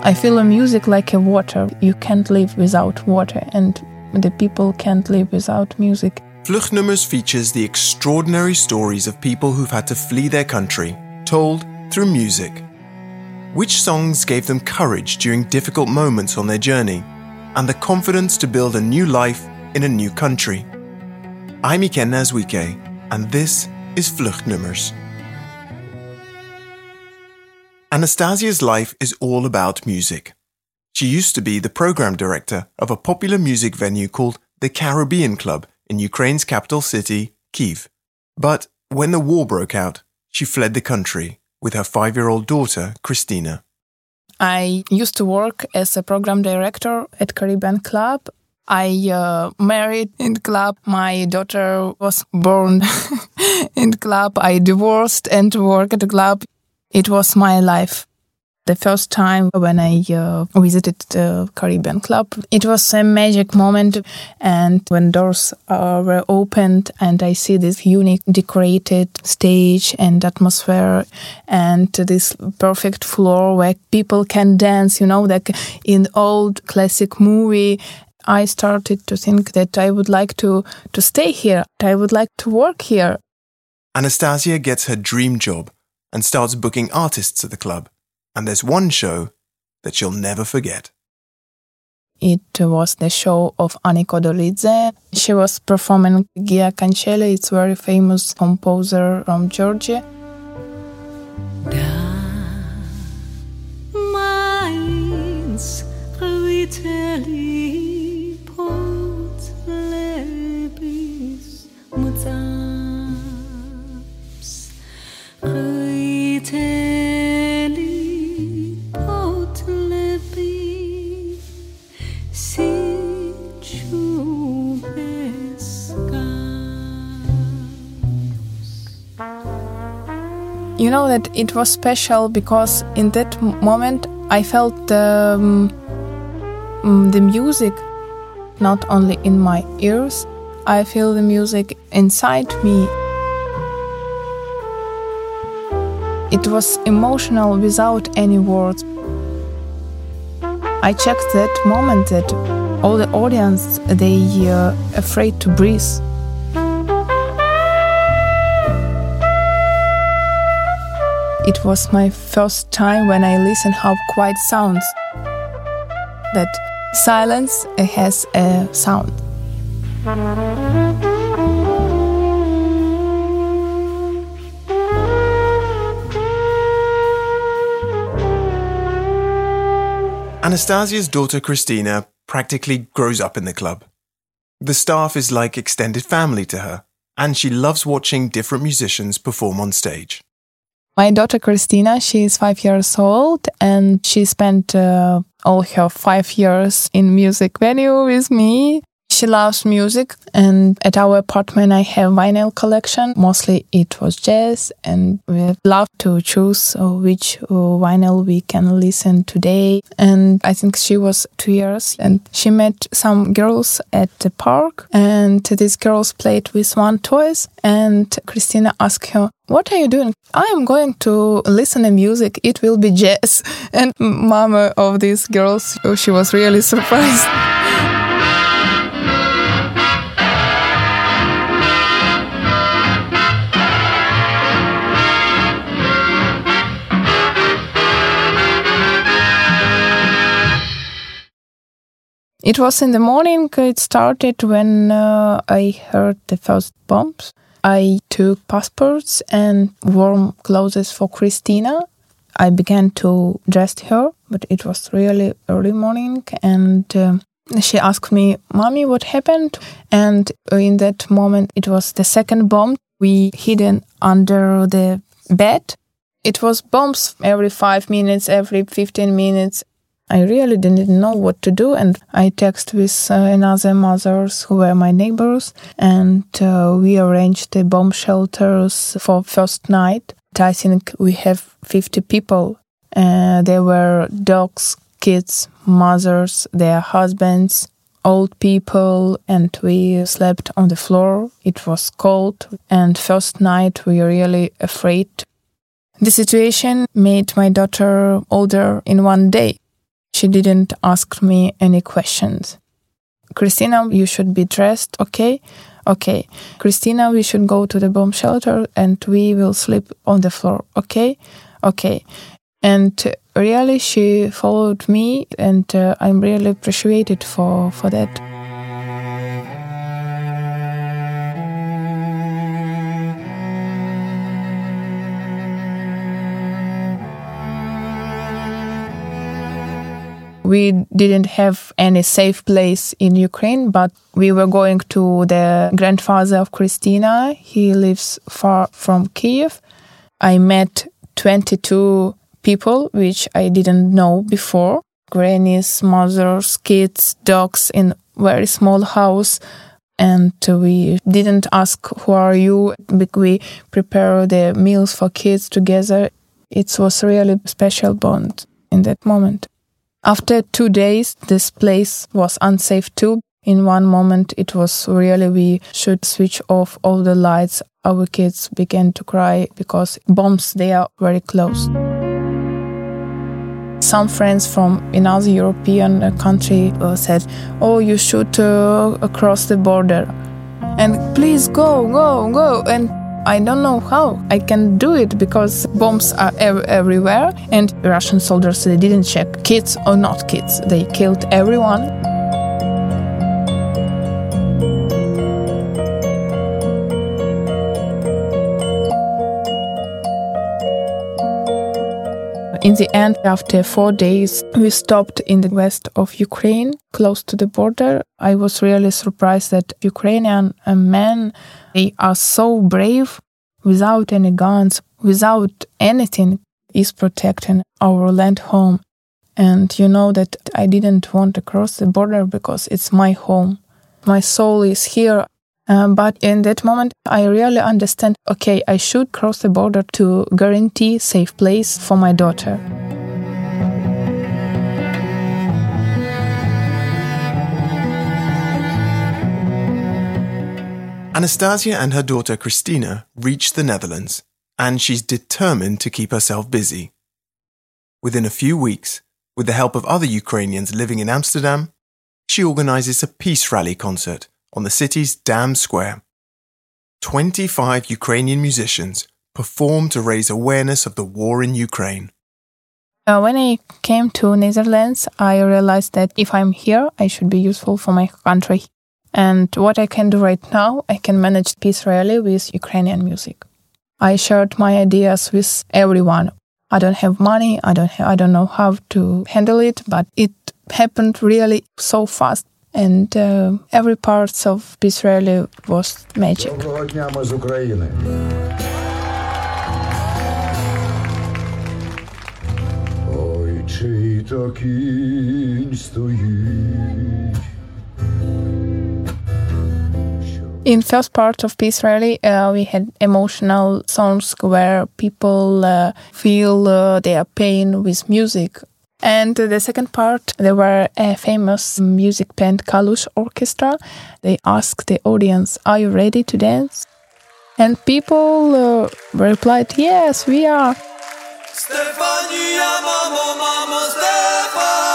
I feel a music like a water. You can't live without water, and the people can't live without music. Vluchtnummers features the extraordinary stories of people who've had to flee their country, told through music. Which songs gave them courage during difficult moments on their journey, and the confidence to build a new life in a new country? I'm Ikenna Azuike, and this is Vluchtnummers. Anastasia's life is all about music. She used to be the program director of a popular music venue called the Caribbean Club in Ukraine's capital city, Kiev. But when the war broke out, she fled the country with her five year old daughter, Kristina. I used to work as a program director at Caribbean Club. I uh, married in club. My daughter was born in club. I divorced and worked at the club. It was my life the first time when I uh, visited the Caribbean Club. It was a magic moment, and when doors uh, were opened, and I see this unique decorated stage and atmosphere, and this perfect floor where people can dance, you know, like in old classic movie. I started to think that I would like to, to stay here. I would like to work here. Anastasia gets her dream job and starts booking artists at the club and there's one show that she'll never forget. It was the show of Ani Kodoridze. She was performing Gia Kancheli, it's a very famous composer from Georgia. You know that it was special because in that moment I felt the, um, the music not only in my ears, I feel the music inside me. It was emotional without any words. I checked that moment that all the audience they uh, afraid to breathe. It was my first time when I listened how quiet sounds. That silence has a sound. Anastasia's daughter Kristina practically grows up in the club. The staff is like extended family to her, and she loves watching different musicians perform on stage. My daughter Kristina, she is five years old and she spent uh, all her five years in music venue with me. She loves music, and at our apartment, I have vinyl collection. Mostly, it was jazz, and we love to choose uh, which uh, vinyl we can listen today. And I think she was two years, and she met some girls at the park, and these girls played with one toys. And Kristina asked her, "What are you doing?" I am going to listen to music. It will be jazz. And mama of these girls, she was really surprised. It was in the morning. It started when uh, I heard the first bombs. I took passports and warm clothes for Kristina. I began to dress her, but it was really early morning and uh, she asked me, Mommy, what happened? And in that moment, it was the second bomb. We hidden under the bed. It was bombs every five minutes, every 15 minutes. I really didn't know what to do, and I texted with uh, another mothers who were my neighbors, and uh, we arranged the bomb shelters for first night. I think we have 50 people. Uh, there were dogs, kids, mothers, their husbands, old people, and we slept on the floor. It was cold, and first night we were really afraid. The situation made my daughter older in one day She didn't ask me any questions. Kristina, you should be dressed, okay? Okay. Kristina, we should go to the bomb shelter and we will sleep on the floor, okay? Okay. And really, she followed me, and uh, I'm really appreciated for, for that. We didn't have any safe place in Ukraine, but we were going to the grandfather of Kristina. He lives far from Kiev. I met 22 people, which I didn't know before. Grannies, mothers, kids, dogs in very small house. And we didn't ask who are you. We prepare the meals for kids together. It was really special bond in that moment. After two days, this place was unsafe too. In one moment, it was really we should switch off all the lights. Our kids began to cry because bombs they are very close. Some friends from another European country uh, said, "Oh, you should uh, cross the border." and please go, go, go. And I don't know how I can do it because bombs are ev- everywhere and Russian soldiers they didn't check kids or not kids. They killed everyone. In the end, after four days, we stopped in the west of Ukraine, close to the border. I was really surprised that Ukrainian uh, men they are so brave without any guns, without anything, is protecting our land home. And you know that I didn't want to cross the border because it's my home. My soul is here. Um, but in that moment, I really understand okay, I should cross the border to guarantee safe place for my daughter. Anastasia and her daughter Kristina reach the Netherlands, and she's determined to keep herself busy. Within a few weeks, with the help of other Ukrainians living in Amsterdam, she organizes a peace rally concert on the city's Dam Square. 25 Ukrainian musicians performed to raise awareness of the war in Ukraine. Uh, when I came to Netherlands, I realized that if I'm here, I should be useful for my country. And what I can do right now, I can manage Peace Rally with Ukrainian music. I shared my ideas with everyone. I don't have money. I don't. I don't know how to handle it, but it happened really so fast, and uh, every part of Peace Rally was magic. Ой, чий то кінь стоїть In first part of Peace Rally, uh, we had emotional songs where people uh, feel uh, their pain with music. And the second part, there were a famous music band Kalush Orchestra. They asked the audience, "Are you ready to dance?" And people uh, replied, "Yes, we are." Stefania, Stefania.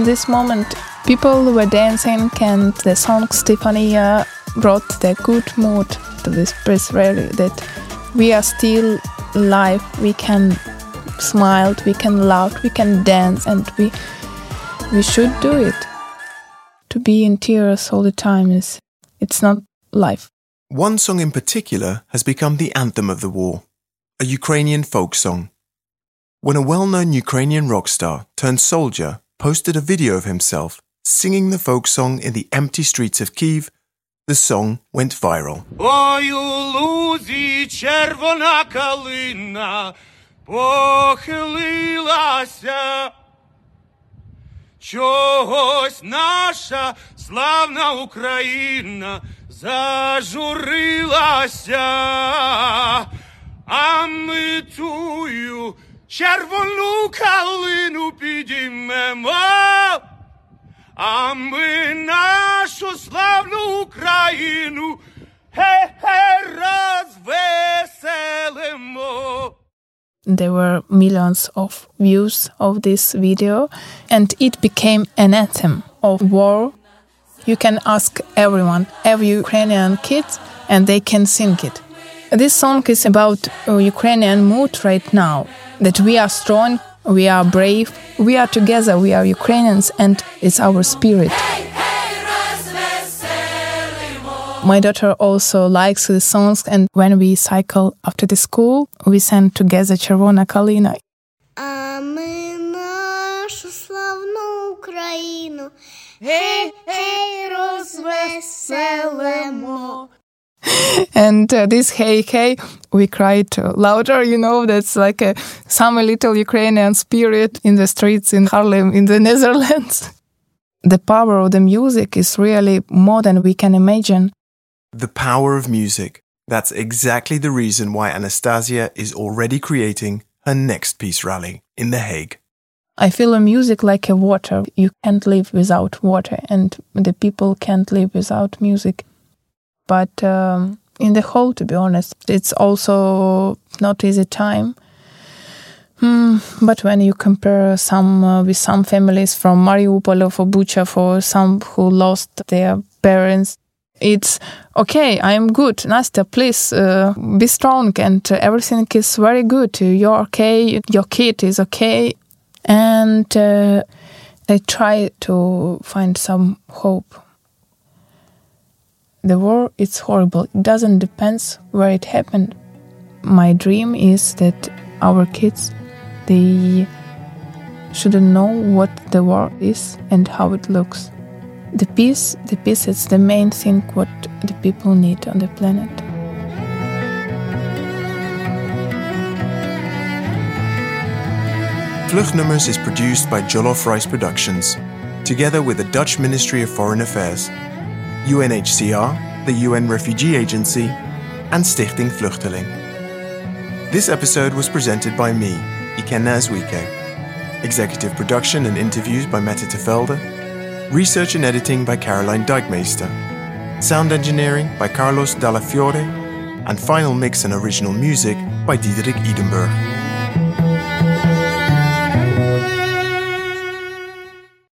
In this moment, people were dancing, and the song Stefania uh, brought the good mood to this press rally that we are still alive, we can smile, we can laugh, we can dance, and we we should do it. To be in tears all the time is it's not life. One song in particular has become the anthem of the war, a Ukrainian folk song. When a well-known Ukrainian rock star turned soldier posted a video of himself singing the folk song in the empty streets of Kiev, the song went viral. Ой, у лузі червона калина похилилася. Чогось наша славна Україна зажурилася, а ми тую червону калину А ми нашу славну Україну хе-хе розвеселимо. There were millions of views of this video, and it became an anthem of war. You can ask everyone, every Ukrainian kid, and they can sing it. This song is about uh, Ukrainian mood right now that we are strong, we are brave, we are together, we are Ukrainians, and it's our spirit. My daughter also likes the songs, and when we cycle after the school, we sing together Червона Калина. А ми нашу славну Україну гей, гей, розвеселимо. And uh, this hey hey, we cried uh, louder, you know, that's like a, some little Ukrainian spirit in the streets in Haarlem in the Netherlands. The power of the music is really more than we can imagine. The power of music. That's exactly the reason why Anastasia is already creating her next peace rally in The Hague. I feel a music like a water. You can't live without water, and the people can't live without music. But um, in the whole, to be honest, it's also not easy time. Hmm, but when you compare some uh, with some families from Mariupol or for Bucha, for some who lost their parents, it's okay. I'm good, Nastya. Please uh, be strong, and uh, everything is very good. You're okay. Your kid is okay, and uh, I try to find some hope. The war is horrible. It doesn't depend where it happened. My dream is that our kids they shouldn't know what the war is and how it looks. The peace, the peace is the main thing what the people need on the planet. Vluchtnummers is produced by Jollof Rice Productions, together with the Dutch Ministry of Foreign Affairs, UNHCR, the UN Refugee Agency, and Stichting Vluchteling. This episode was presented by me, Ikenna Azuike. Executive production and interviews by Mette Tevelde. Research and editing by Caroline Dijkmeester. Sound engineering by Carlos Dalla Fiore. And final mix and original music by Diederik Edenburg.